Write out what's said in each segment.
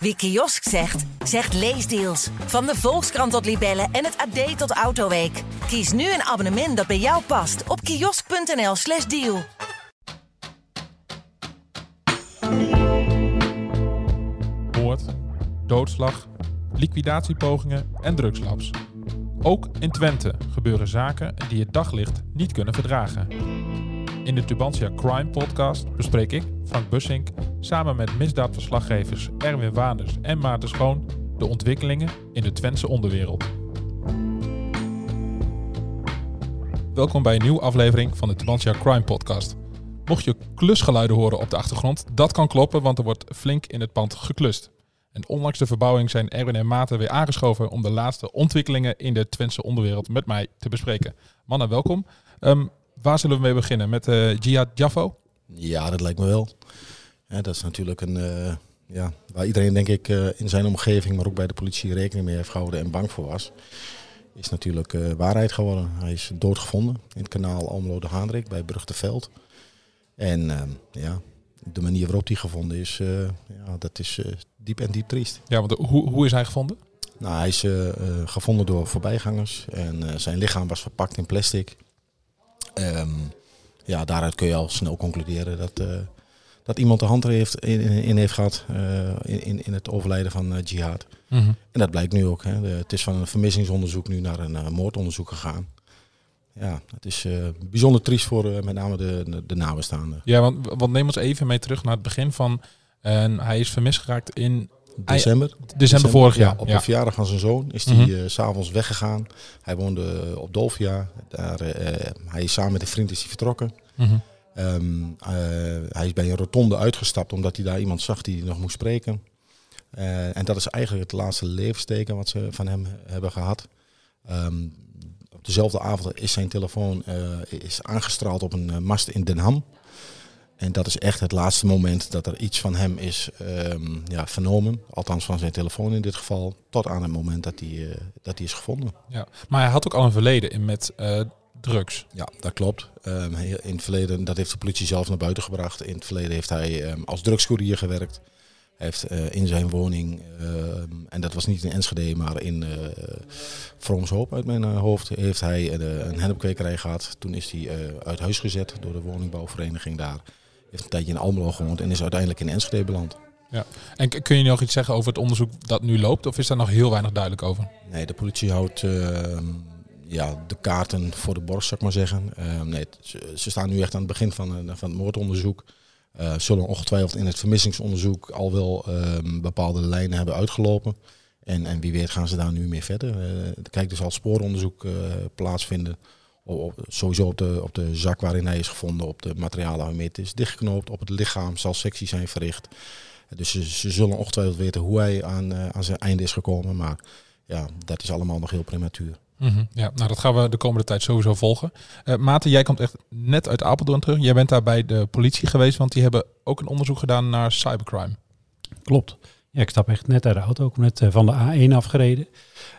Wie kiosk zegt, zegt leesdeals. Van de Volkskrant tot Libellen en het AD tot Autoweek. Kies nu een abonnement dat bij jou past op kiosk.nl/slash deal. Moord, doodslag, liquidatiepogingen en drugslabs. Ook in Twente gebeuren zaken die het daglicht niet kunnen verdragen. In de Tubantia Crime Podcast bespreek ik, Frank Bussink, samen met misdaadverslaggevers Erwin Waanders en Maarten Schoon de ontwikkelingen in de Twentse onderwereld. Welkom bij een nieuwe aflevering van de Tubantia Crime Podcast. Mocht je klusgeluiden horen op de achtergrond, dat kan kloppen, want er wordt flink in het pand geklust. En ondanks de verbouwing zijn Erwin en Maarten weer aangeschoven om de laatste ontwikkelingen in de Twentse onderwereld met mij te bespreken. Mannen, welkom. Ehm, waar zullen we mee beginnen? Met uh, Jihad Jaffo? Ja, dat lijkt me wel. Ja, dat is natuurlijk een, uh, ja, waar iedereen denk ik uh, in zijn omgeving, maar ook bij de politie rekening mee heeft gehouden en bang voor was. Is natuurlijk waarheid geworden. Hij is doodgevonden in het kanaal Almelo de Haandrik bij Brugteveld. En ehm, ja, de manier waarop hij gevonden is, ja, dat is diep en diep triest. Ja, want hoe, hoe is hij gevonden? Nou, hij is gevonden door voorbijgangers en zijn lichaam was verpakt in plastic. Um, ja, daaruit kun je al snel concluderen dat, uh, dat iemand de hand er heeft, in, in heeft gehad uh, in, in het overlijden van uh, Jihad. Mm -hmm. En dat blijkt nu ook. Hè. De, het is van een vermissingsonderzoek nu naar een moordonderzoek gegaan. Ja, het is bijzonder triest voor met name de, de, de nabestaanden. Ja, want, want neem ons even mee terug naar het begin van... En hij is vermist geraakt in December. December, december vorig jaar. Ja, op de verjaardag van zijn zoon is hij mm -hmm. uh, s'avonds weggegaan. Hij woonde op Dolfia. Daar, uh, hij is samen met een vriend is hij vertrokken. Mm -hmm. um, uh, hij is bij een rotonde uitgestapt omdat hij daar iemand zag die hij nog moest spreken. en dat is eigenlijk het laatste levensteken wat ze van hem hebben gehad. Um, op dezelfde avond is zijn telefoon is aangestraald op een mast in Den Ham. En dat is echt het laatste moment dat er iets van hem is um, ja, vernomen. Althans van zijn telefoon in dit geval. Tot aan het moment dat hij, uh, dat hij is gevonden. Ja, maar hij had ook al een verleden in met uh, drugs. Ja, dat klopt. Um, in het verleden, dat heeft de politie zelf naar buiten gebracht. In het verleden heeft hij um, als drugscourier gewerkt. Hij heeft uh, in zijn woning, en dat was niet in Enschede, maar in uh, Vroomshoop uit mijn hoofd, heeft hij een hennepkwekerij gehad. Toen is hij uit huis gezet door de woningbouwvereniging daar heeft een tijdje in Almelo gewoond en is uiteindelijk in Enschede beland. Ja. En kun je nog iets zeggen over het onderzoek dat nu loopt, of is daar nog heel weinig duidelijk over? Nee, de politie houdt uh, ja, de kaarten voor de borst, zou ik maar zeggen. Uh, nee, ze, ze, staan nu echt aan het begin van, van het moordonderzoek. Uh, zullen ongetwijfeld in het vermissingsonderzoek al wel bepaalde lijnen hebben uitgelopen. En, en wie weet gaan ze daar nu meer verder. kijk, er zal spooronderzoek plaatsvinden op, sowieso op de, op de zak waarin hij is gevonden, op de materialen waarmee het is dichtgeknoopt. Op het lichaam zal sectie zijn verricht. Dus ze, ze zullen ongetwijfeld weten hoe hij aan, uh, aan zijn einde is gekomen. Maar ja, dat is allemaal nog heel prematuur. Mm -hmm. Ja, nou dat gaan we de komende tijd sowieso volgen. Uh, Maarten, jij komt echt net uit Apeldoorn terug. Jij bent daar bij de politie geweest, want die hebben ook een onderzoek gedaan naar cybercrime. Klopt. Ja, ik stap echt net uit de auto, ik net uh, van de A1 afgereden.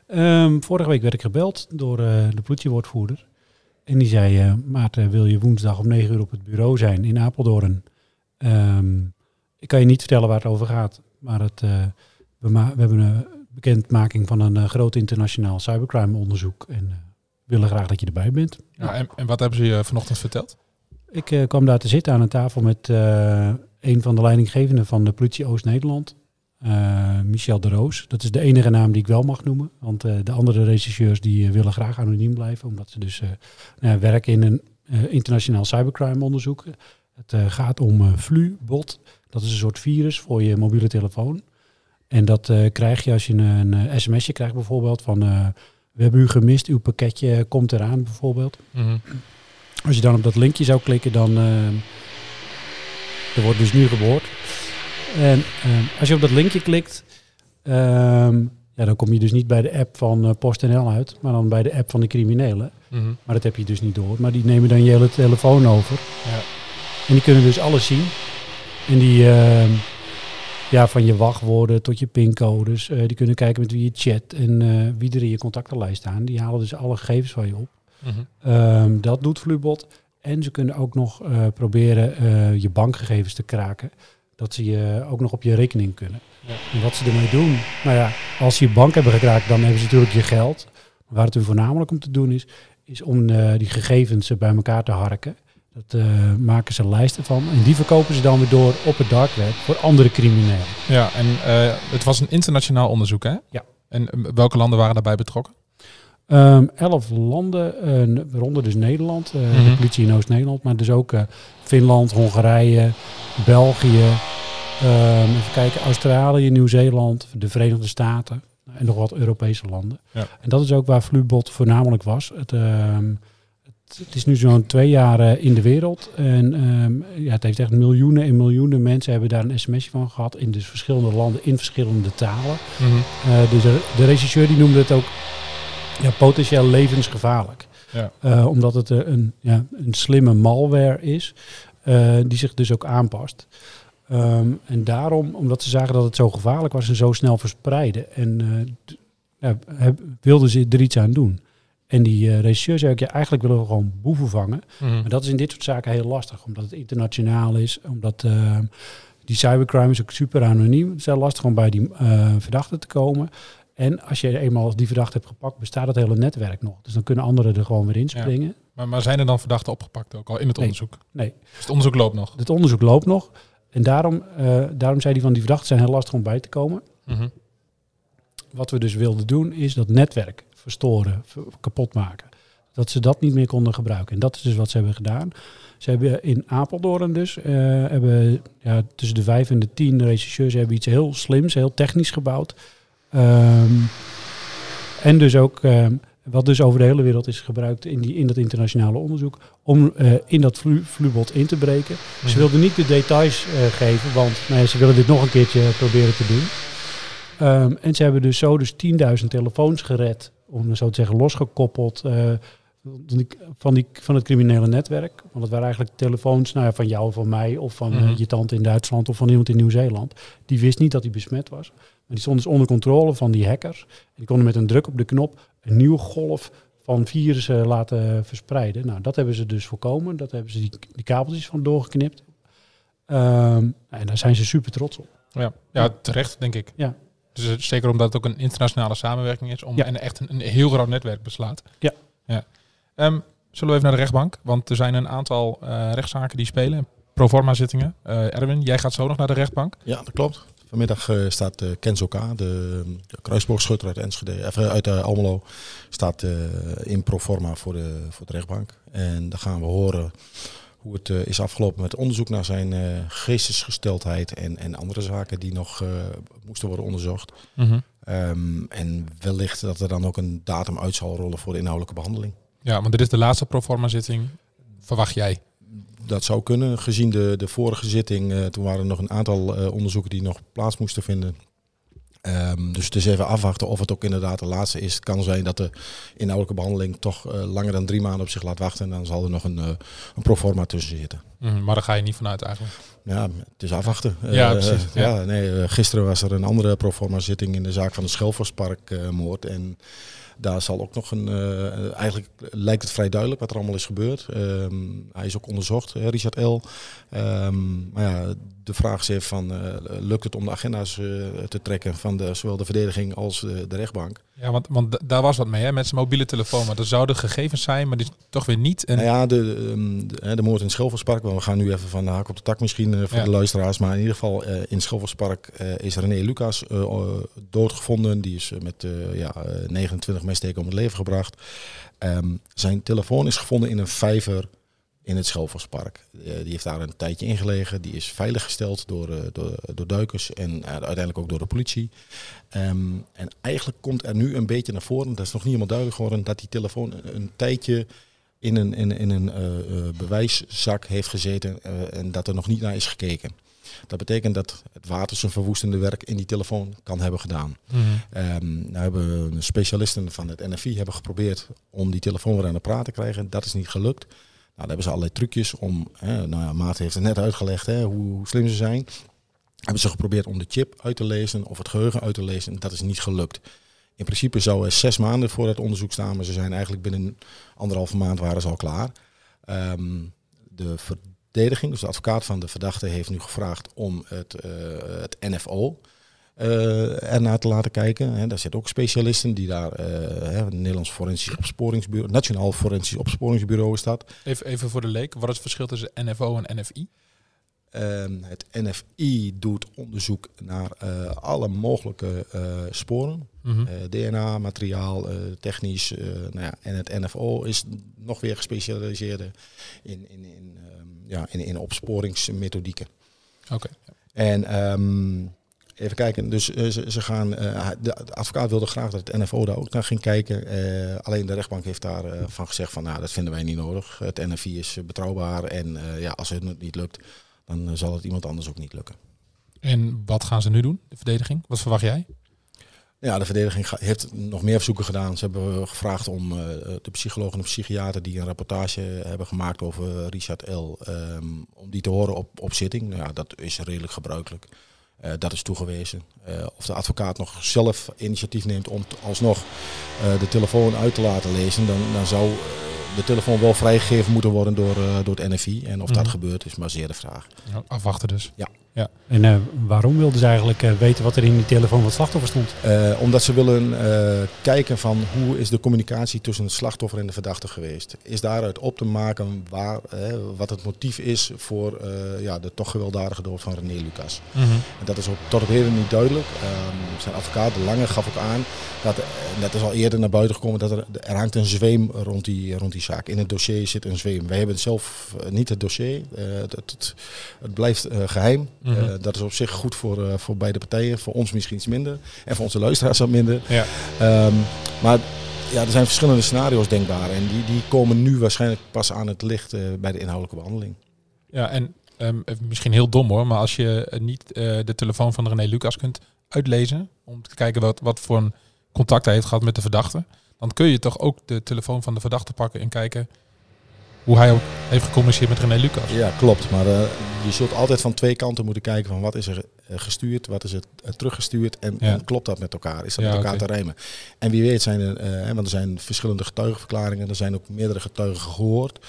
Um, vorige week werd ik gebeld door uh, de politiewoordvoerder. En die zei, uh, Maarten, wil je woensdag om 9 uur op het bureau zijn in Apeldoorn? Um, ik kan je niet vertellen waar het over gaat, maar het, uh, we, we, hebben een bekendmaking van een uh, groot internationaal cybercrime onderzoek en willen graag dat je erbij bent. Ja, en, en wat hebben ze je vanochtend verteld? Ik kwam daar te zitten aan een tafel met een van de leidinggevenden van de politie Oost-Nederland. Uh, Michel de Roos. Dat is de enige naam die ik wel mag noemen. Want uh, de andere rechercheurs die uh, willen graag anoniem blijven. Omdat ze dus nou, werken in een internationaal cybercrime onderzoek. Het gaat om FluBot. Dat is een soort virus voor je mobiele telefoon. En dat krijg je als je een, een sms'je krijgt bijvoorbeeld van... we hebben u gemist, uw pakketje komt eraan bijvoorbeeld. Mm -hmm. Als je dan op dat linkje zou klikken, dan... er wordt dus nu geboord. En uh, als je op dat linkje klikt, uh, ja, dan kom je dus niet bij de app van uh, PostNL uit, maar dan bij de app van de criminelen. Mm -hmm. Maar dat heb je dus niet door. Maar die nemen dan je hele telefoon over. Ja. En die kunnen dus alles zien. En die, uh, ja, van je wachtwoorden tot je pincodes. Uh, die kunnen kijken met wie je chat en uh, wie er in je contactenlijst staan. Die halen dus alle gegevens van je op. Mm -hmm. um, dat doet Flubot. En ze kunnen ook nog proberen je bankgegevens te kraken. Dat ze je ook nog op je rekening kunnen. En wat ze ermee doen, nou ja, als ze je bank hebben gekraakt, dan hebben ze natuurlijk je geld. Maar waar het hun voornamelijk om te doen is, is om eh, die gegevens bij elkaar te harken. Dat eh, maken ze lijsten van. En die verkopen ze dan weer door op het dark web voor andere criminelen. Ja, en eh, het was een internationaal onderzoek, hè? Ja. En welke landen waren daarbij betrokken? Ehm, elf landen, eh, waaronder dus Nederland, Mhm. de politie in Oost-Nederland, maar dus ook eh, Finland, Hongarije, België, ehm, even kijken, Australië, Nieuw-Zeeland, de Verenigde Staten en nog wat Europese landen. Ja. En dat is ook waar Flubot voornamelijk was. Het, ehm, het, het is nu zo'n twee jaar in de wereld en ja, het heeft echt miljoenen en miljoenen mensen hebben daar een sms'je van gehad in dus verschillende landen, in verschillende talen. Eh, dus de, de regisseur die noemde het ook ja, potentieel levensgevaarlijk. Ja. Eh, omdat het eh, een, ja, een slimme malware is, eh, die zich dus ook aanpast. Ehm, en daarom, omdat ze zagen dat het zo gevaarlijk was en zo snel verspreiden, en ja, heb- wilden ze er iets aan doen. En die regisseur zei ook, ja, eigenlijk willen we gewoon boeven vangen. Mhm. Maar dat is in dit soort zaken heel lastig, omdat het internationaal is, omdat ehm, die cybercrime is ook super anoniem. Het is heel lastig om bij die eh verdachte te komen. En als je eenmaal die verdachte hebt gepakt, bestaat het hele netwerk nog. Dus dan kunnen anderen er gewoon weer inspringen. Maar, maar zijn er dan verdachten opgepakt ook al in het Nee. onderzoek? Nee, Dus het onderzoek loopt nog. het onderzoek loopt nog. En daarom, eh, daarom zei hij van die verdachten zijn heel lastig om bij te komen. Mhm. Wat we dus wilden doen, is dat netwerk verstoren, ver- kapot maken. Dat ze dat niet meer konden gebruiken. En dat is dus wat ze hebben gedaan. Ze hebben in Apeldoorn dus, eh, hebben, ja, tussen de vijf en de tien regisseurs hebben iets heel slims, heel technisch gebouwd. Ehm, en dus ook, ehm, wat dus over de hele wereld is gebruikt in, die, in dat internationale onderzoek, om eh, in dat flubot in te breken. Ze wilden niet de details eh, geven, want nou ja, ze willen dit nog een keertje proberen te doen. Ehm, en ze hebben dus zo dus 10.000 telefoons gered, om zo te zeggen, losgekoppeld eh, van, die, van, het criminele netwerk. Want het waren eigenlijk telefoons nou ja, van jou, van mij, of van Mhm. je tante in Duitsland of van iemand in Nieuw-Zeeland. Die wist niet dat hij besmet was. Maar die stond dus onder controle van die hackers. En die konden met een druk op de knop een nieuwe golf van virussen laten verspreiden. Nou, dat hebben ze dus voorkomen. Dat hebben ze die, die kabeltjes van doorgeknipt. Ehm, en daar zijn ze super trots op. Ja. ja, terecht denk ik. Ja. Dus eh, zeker omdat het ook een internationale samenwerking is om, Ja. en echt een, een heel groot netwerk beslaat. Ja. ja. Ehm, zullen we even naar de rechtbank? Want er zijn een aantal eh, rechtszaken die spelen. Proforma zittingen. Eh, Erwin, jij gaat zo nog naar de rechtbank. Ja, dat klopt. Vanmiddag eh, staat uh, Kenzo K., de, de kruisboogschutter uit Enschede, even uit uh, Almelo, staat in pro forma voor de, voor de rechtbank. En dan gaan we horen hoe het uh, is afgelopen met onderzoek naar zijn uh, geestesgesteldheid en, en andere zaken die nog uh, moesten worden onderzocht. -hmm. um, en wellicht dat er dan ook een datum uit zal rollen voor de inhoudelijke behandeling. Ja, want dit is de laatste proforma zitting. Verwacht jij? Dat zou kunnen. Gezien de, de vorige zitting, uh, toen waren er nog een aantal uh, onderzoeken die nog plaats moesten vinden. Um, dus het is even afwachten of het ook inderdaad de laatste is. Het kan zijn dat de inhoudelijke behandeling toch uh, langer dan drie maanden op zich laat wachten. En dan zal er nog een, uh, een proforma tussen zitten. Mm, maar daar ga je niet vanuit eigenlijk. Ja, het is afwachten. Ja, precies. Ja. ja nee, gisteren was er een andere proforma zitting in de zaak van de Schelversparkmoord. en daar zal ook nog een. Uh, eigenlijk lijkt het vrij duidelijk wat er allemaal is gebeurd. Um, hij is ook onderzocht, Richard L. Um, maar ja, de vraag even van, uh, lukt het om de agenda's te trekken van de, zowel de verdediging als de, de rechtbank? Ja, want, want daar was wat mee hè, met zijn mobiele telefoon. Maar er zouden gegevens zijn, maar die toch weer niet. En... Nou ja, de, de, de, de moord in Schelverspark. We gaan nu even van de haak op de tak misschien voor ja. de luisteraars. Maar in ieder geval in Schelverspark is René Lucas doodgevonden. Die is met ja, 29 messteken om het leven gebracht. Um, zijn telefoon is gevonden in een vijver in het Schelverspark. Uh, die heeft daar een tijdje ingelegen. Die is veiliggesteld door, uh, door, door duikers en uh, uiteindelijk ook door de politie. Um, en eigenlijk komt er nu een beetje naar voren, dat is nog niet helemaal duidelijk geworden, dat die telefoon een, tijdje in een, in, in een bewijszak heeft gezeten en dat er nog niet naar is gekeken. Dat betekent dat het water zijn verwoestende werk in die telefoon kan hebben gedaan. Mm -hmm. um, nou hebben specialisten van het NFI hebben geprobeerd om die telefoon weer aan de praat te krijgen. Dat is niet gelukt. Nou, daar hebben ze allerlei trucjes om. Hè, nou ja, Maat heeft het net uitgelegd hè, hoe, slim ze zijn. Hebben ze geprobeerd om de chip uit te lezen of het geheugen uit te lezen. Dat is niet gelukt. In principe zou er zes maanden voor dat onderzoek staan, maar ze zijn eigenlijk binnen anderhalve maand waren ze al klaar. Um, de verdediging, dus de advocaat van de verdachte, heeft nu gevraagd om het, uh, het NFO uh, ernaar te laten kijken. Hè. Daar zitten ook specialisten die daar, uh, hè, het Nederlands Forensisch Opsporingsbureau, Nationaal Forensisch Opsporingsbureau is dat. Even, even voor de leek, wat is het verschil tussen NFO en NFI? Ehm, het NFI doet onderzoek naar uh, alle mogelijke uh, sporen. Mm -hmm. uh, DNA, materiaal, technisch. nou ja, en het NFO is nog weer gespecialiseerd in, in, in, um, ja, in, in opsporingsmethodieken. Oké. Okay. En um, even kijken, dus ze, ze, gaan. de advocaat wilde graag dat het NFO daar ook naar ging kijken. alleen de rechtbank heeft daarvan van gezegd van nou, dat vinden wij niet nodig. Het NFI is betrouwbaar en ja, als het niet lukt dan zal het iemand anders ook niet lukken. En wat gaan ze nu doen, de verdediging? Wat verwacht jij? Ja, de verdediging heeft nog meer verzoeken gedaan. Ze hebben gevraagd om uh, de psycholoog en de psychiater die een rapportage hebben gemaakt over Richard L. Um, om die te horen op, op zitting. Nou ja, dat is redelijk gebruikelijk. Uh, dat is toegewezen. Uh, of de advocaat nog zelf initiatief neemt om alsnog de telefoon uit te laten lezen, dan, dan zou de telefoon wel vrijgegeven moeten worden door, door het NFI. En of mm. dat gebeurt is maar zeer de vraag. Ja, afwachten dus. Ja. Ja. En uh, waarom wilden ze eigenlijk uh, weten wat er in die telefoon van het slachtoffer stond? omdat ze willen kijken van hoe is de communicatie tussen het slachtoffer en de verdachte geweest. Is daaruit op te maken waar, wat het motief is voor ja, de toch gewelddadige dood van René Lucas. -hmm. En dat is ook tot op heden niet duidelijk. Um, zijn advocaat, De Lange, gaf ook aan dat, dat is al eerder naar buiten gekomen, dat er, er hangt een zweem rond die, rond die zaak. In het dossier zit een zweem. Wij hebben zelf niet het dossier. Het, het, het, blijft geheim. Mm -hmm. dat is op zich goed voor, voor beide partijen. Voor ons misschien iets minder. En voor onze luisteraars wat minder. Ja. Um, maar ja, er zijn verschillende scenario's denkbaar. En die, die komen nu waarschijnlijk pas aan het licht bij de inhoudelijke behandeling. Ja, en um, misschien heel dom hoor. Maar als je niet de telefoon van René Lucas kunt uitlezen. Om te kijken wat, wat voor een contact hij heeft gehad met de verdachte dan kun je toch ook de telefoon van de verdachte pakken en kijken hoe hij ook heeft gecommuniceerd met René Lucas. Ja, klopt. Maar uh, je zult altijd van twee kanten moeten kijken van wat is er gestuurd, wat is er uh, teruggestuurd en, ja. en, klopt dat met elkaar? Is dat ja, met elkaar okay. te rijmen? En wie weet zijn er, uh, want er zijn verschillende getuigenverklaringen, er zijn ook meerdere getuigen gehoord.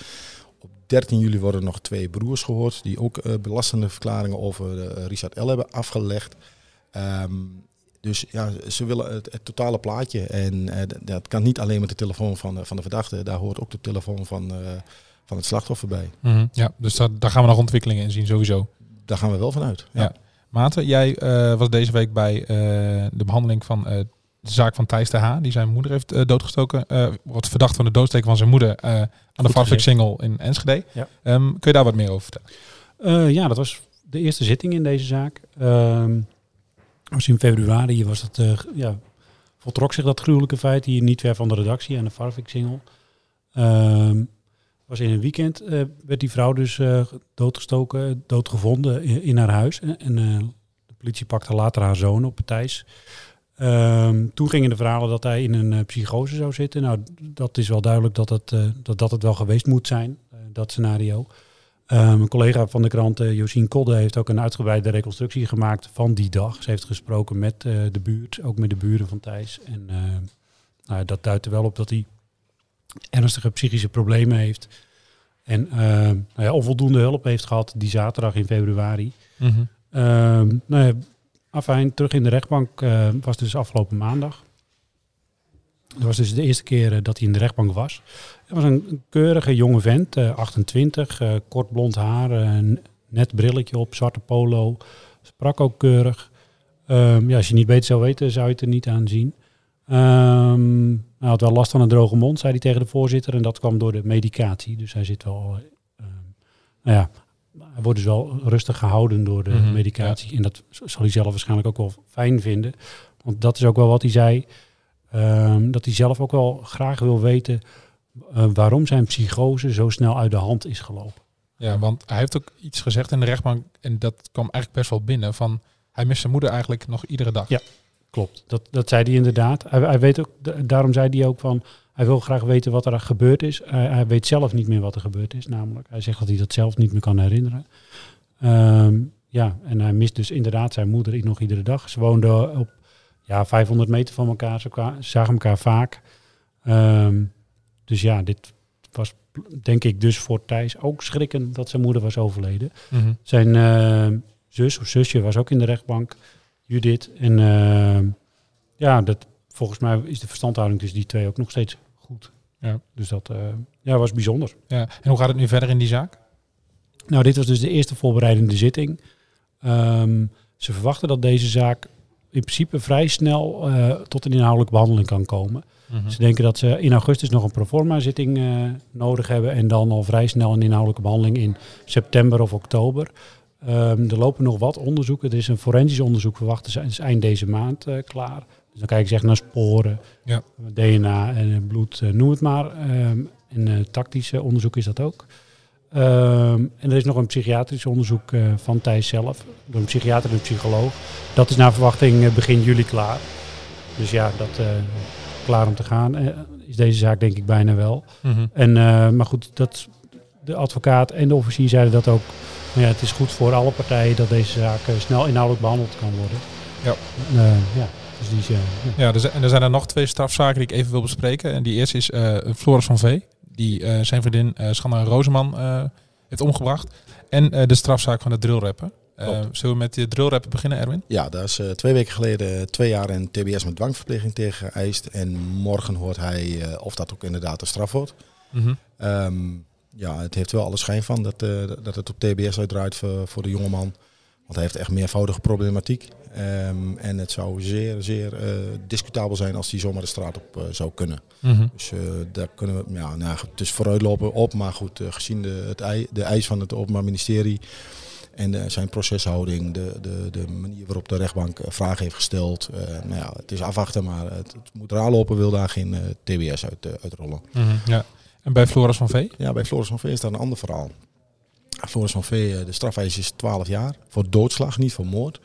Op 13 juli worden nog twee broers gehoord die ook belastende verklaringen over Richard L. hebben afgelegd. Um, dus ja, ze willen het, het totale plaatje. En uh, dat kan niet alleen met de telefoon van, uh, van de verdachte. Daar hoort ook de telefoon van, uh, van het slachtoffer bij. Mm -hmm. Ja, dus dat, daar gaan we nog ontwikkelingen in zien sowieso. Daar gaan we wel vanuit. Ja. ja. Maarten, jij was deze week bij de behandeling van de zaak van Thijs de H. Die zijn moeder heeft doodgestoken. wat verdacht van de doodsteek van zijn moeder aan Goed de Farfik Single in Enschede. Ja. Um, kun je daar wat meer over vertellen? ja, dat was de eerste zitting in deze zaak. Um, was in februari was dat, uh, ja, voltrok zich dat gruwelijke feit hier niet ver van de redactie aan de Farvik-singel. Um, was in een weekend uh, werd die vrouw dus uh, doodgestoken, doodgevonden in, in haar huis. En, de politie pakte later haar zoon op, Thijs. Um, toen gingen de verhalen dat hij in een psychose zou zitten. Nou, dat is wel duidelijk dat het, dat, dat het wel geweest moet zijn, dat scenario. Uh, mijn collega van de krant, uh, Josien Kodde, heeft ook een uitgebreide reconstructie gemaakt van die dag. Ze heeft gesproken met uh, de buurt, ook met de buren van Thijs. En nou, dat duidt er wel op dat hij ernstige psychische problemen heeft. En nou ja, onvoldoende hulp heeft gehad die zaterdag in februari. Mm -hmm. nou ja, afijn, terug in de rechtbank was dus afgelopen maandag. Dat was dus de eerste keer dat hij in de rechtbank was. Hij was een keurige jonge vent, uh, 28, uh, kort blond haar, net brilletje op, zwarte polo. Sprak ook keurig. Um, ja, als je niet beter zou weten, zou je het er niet aan zien. Um, hij had wel last van een droge mond, zei hij tegen de voorzitter. En dat kwam door de medicatie. Dus hij zit wel... Um, nou ja, hij wordt dus wel rustig gehouden door de mm -hmm, medicatie. Ja. En dat zal hij zelf waarschijnlijk ook wel fijn vinden. Want dat is ook wel wat hij zei. Um, dat hij zelf ook wel graag wil weten uh, waarom zijn psychose zo snel uit de hand is gelopen. Ja, want hij heeft ook iets gezegd in de rechtbank en dat kwam eigenlijk best wel binnen van hij mist zijn moeder eigenlijk nog iedere dag. Ja, klopt. Dat, dat zei hij inderdaad. Hij, hij weet ook, daarom zei hij ook van hij wil graag weten wat er gebeurd is. Hij, hij, weet zelf niet meer wat er gebeurd is, namelijk. Hij zegt dat hij dat zelf niet meer kan herinneren. Um, ja, en hij mist dus inderdaad zijn moeder nog iedere dag. Ze woonden op ja, 500 meter van elkaar. Ze zagen elkaar vaak. Um, dus ja, dit was denk ik dus voor Thijs ook schrikken dat zijn moeder was overleden. Mhm. Zijn eh, zus of zusje was ook in de rechtbank, Judith. En eh, ja, dat, volgens mij is de verstandhouding tussen die twee ook nog steeds goed. Ja. Dus dat ja, was bijzonder. Ja. En hoe gaat het nu verder in die zaak? Nou, dit was dus de eerste voorbereidende zitting. Ehm, ze verwachten dat deze zaak in principe vrij snel eh, tot een inhoudelijke behandeling kan komen. Mhm. Ze denken dat ze in augustus nog een proforma-zitting eh, nodig hebben en dan al vrij snel een inhoudelijke behandeling in september of oktober. Ehm, er lopen nog wat onderzoeken. Er is een forensisch onderzoek verwacht, dat is eind deze maand eh, klaar. Dus dan kijken ze echt naar sporen, Ja. DNA en bloed, noem het maar. Ehm, en tactische onderzoek is dat ook. Ehm, en er is nog een psychiatrisch onderzoek eh, van Thijs zelf, door een psychiater en een psycholoog. Dat is naar verwachting eh, begin juli klaar. Dus ja, dat eh, klaar om te gaan is deze zaak denk ik bijna wel. Mhm. En, maar goed, dat, de advocaat en de officier zeiden dat ook. Maar ja, het is goed voor alle partijen dat deze zaak snel inhoudelijk behandeld kan worden. Ja. Ja, dus die is, ja. Ja, er zijn, en er zijn er nog twee strafzaken die ik even wil bespreken. En die eerste is Floris van Vee, die eh, zijn vriendin eh Schanna Rozeman eh, heeft omgebracht. En de strafzaak van de drillrapper. Zullen we met de drillrapper beginnen, Erwin? Ja, daar is twee weken geleden twee jaar en TBS met dwangverpleging tegen geëist. En morgen hoort hij of dat ook inderdaad een straf wordt. Mhm. Ehm, ja, het heeft wel alle schijn van dat, dat het op TBS uitdraait voor, voor de jongeman. Want hij heeft echt meervoudige problematiek. Ehm, en het zou zeer, zeer eh, discutabel zijn als hij zomaar de straat op eh, zou kunnen. Mhm. Dus eh, daar kunnen we, ja, nou, is vooruitlopen op. Maar goed, gezien de, het ei, de eis van het Openbaar Ministerie en zijn proceshouding, de, de, de manier waarop de rechtbank vragen heeft gesteld. nou ja, het is afwachten, maar het, het moet eraan lopen, wil daar geen TBS uit, uitrollen. Mhm. Ja. En bij Floris van Vee? Ja, bij Floris van Vee is dat een ander verhaal. Floris van Vee, eh, de strafeis is 12 jaar voor doodslag, niet voor moord.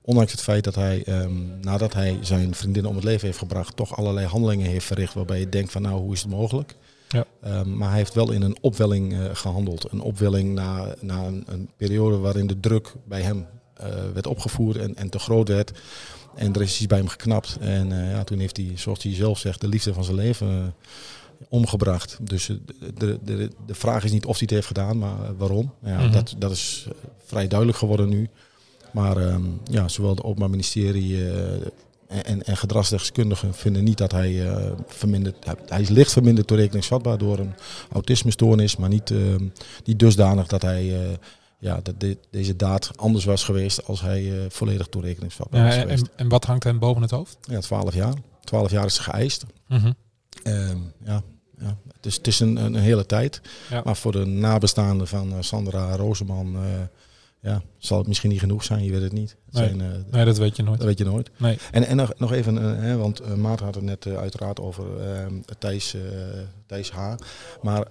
Ondanks het feit dat hij, ehm, nadat hij zijn vriendin om het leven heeft gebracht, toch allerlei handelingen heeft verricht waarbij je denkt van nou, hoe is het mogelijk? Ja. Ehm, maar hij heeft wel in een opwelling eh, gehandeld. Een opwelling na, na een, een periode waarin de druk bij hem eh, werd opgevoerd en, en te groot werd. En er is iets bij hem geknapt. En ja, toen heeft hij, zoals hij zelf zegt, de liefde van zijn leven omgebracht. Dus eh, de, de, de, de vraag is niet of hij het heeft gedaan, maar eh, waarom. Ja, Mhm. dat, dat is eh, vrij duidelijk geworden nu. Maar ehm, ja, zowel het Openbaar Ministerie en, en, en gedragsdeskundigen vinden niet dat hij eh, verminderd... Hij, is licht verminderd toerekeningsvatbaar door een autismestoornis, maar niet, ehm, niet dusdanig dat hij... ja, dat de- deze daad anders was geweest als hij volledig toerekeningsvatbaar Ja, was en, geweest. en, en wat hangt hem boven het hoofd? Ja, 12 jaar. 12 jaar is geëist. Mhm. Ehm, ja, ja. Het is, het is een, een hele tijd. Ja. Maar voor de nabestaanden van eh, Sandra Rozeman eh, ja, zal het misschien niet genoeg zijn. Je weet het niet. Het Nee. zijn, eh, Nee, dat weet je nooit. dat weet je nooit. Nee. En, en nog, nog even, hè, want Maarten had het net uiteraard over eh, Thijs, Thijs H. Maar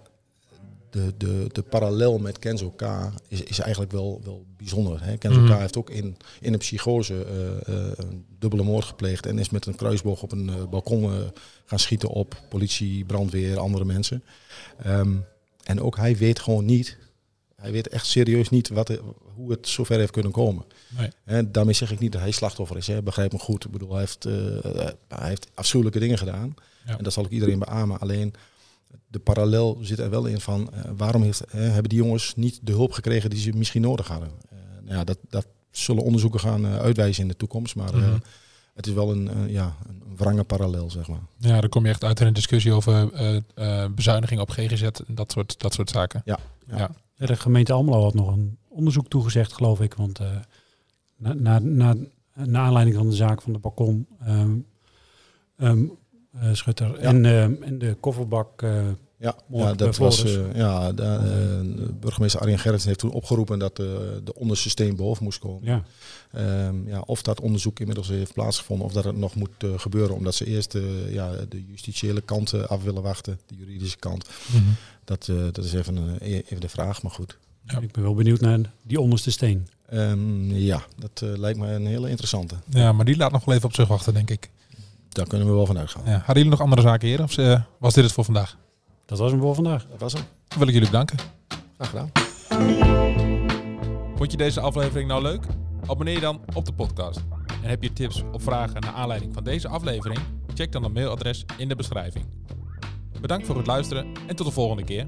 de, de, de parallel met Kenzo K is, is eigenlijk wel, wel bijzonder. Hè? Kenzo Mhm. K heeft ook in, in een psychose eh, eh, een dubbele moord gepleegd en is met een kruisboog op een eh, balkon gaan schieten op politie, brandweer, andere mensen. Ehm, en ook hij weet gewoon niet, hij weet echt serieus niet wat, hoe het zover heeft kunnen komen. Nee. En daarmee zeg ik niet dat hij slachtoffer is. Hè. Begrijp me goed. Ik bedoel, hij heeft, hij heeft afschuwelijke dingen gedaan. Ja. En dat zal ook iedereen beamen. Alleen de parallel zit er wel in van eh, waarom heeft, eh, hebben die jongens niet de hulp gekregen die ze misschien nodig hadden. Eh, nou ja, dat, dat zullen onderzoeken gaan uitwijzen in de toekomst. Maar Mhm. het is wel een, ja, een wrange parallel, zeg maar. Ja, dan kom je echt uit in een discussie over eh, eh, bezuiniging op GGZ en dat soort, dat soort zaken. Ja. Ja. Ja. Ja, De gemeente Almelo had nog een onderzoek toegezegd, geloof ik. Want eh, na, na, na, na aanleiding van de zaak van de balkon, ehm, ehm, eh, Schutter en, en de kofferbak. eh, Ja, dat was. Eh, ja, de, eh, burgemeester Arjen Gerrits heeft toen opgeroepen dat eh, de onderste steen boven moest komen. ja. Ehm, ja, of dat onderzoek inmiddels heeft plaatsgevonden of dat het nog moet eh, gebeuren, omdat ze eerst eh, ja, de justitiële kant eh, af willen wachten, de juridische kant. Mhm. Dat, eh, dat is even, eh, even de vraag, maar goed. Ja. Ik ben wel benieuwd naar die onderste steen. Ehm, ja, dat eh, lijkt me een hele interessante. Ja, maar die laat nog wel even op zich wachten, denk ik. Daar kunnen we wel van uitgaan. Ja. Hadden jullie nog andere zaken hier? Of eh, was dit het voor vandaag? Dat was hem voor vandaag. Dat was hem. Dan wil ik jullie bedanken. Graag gedaan. Vond je deze aflevering nou leuk? Abonneer je dan op de podcast. En heb je tips of vragen naar aanleiding van deze aflevering? Check dan het mailadres in de beschrijving. Bedankt voor het luisteren en tot de volgende keer.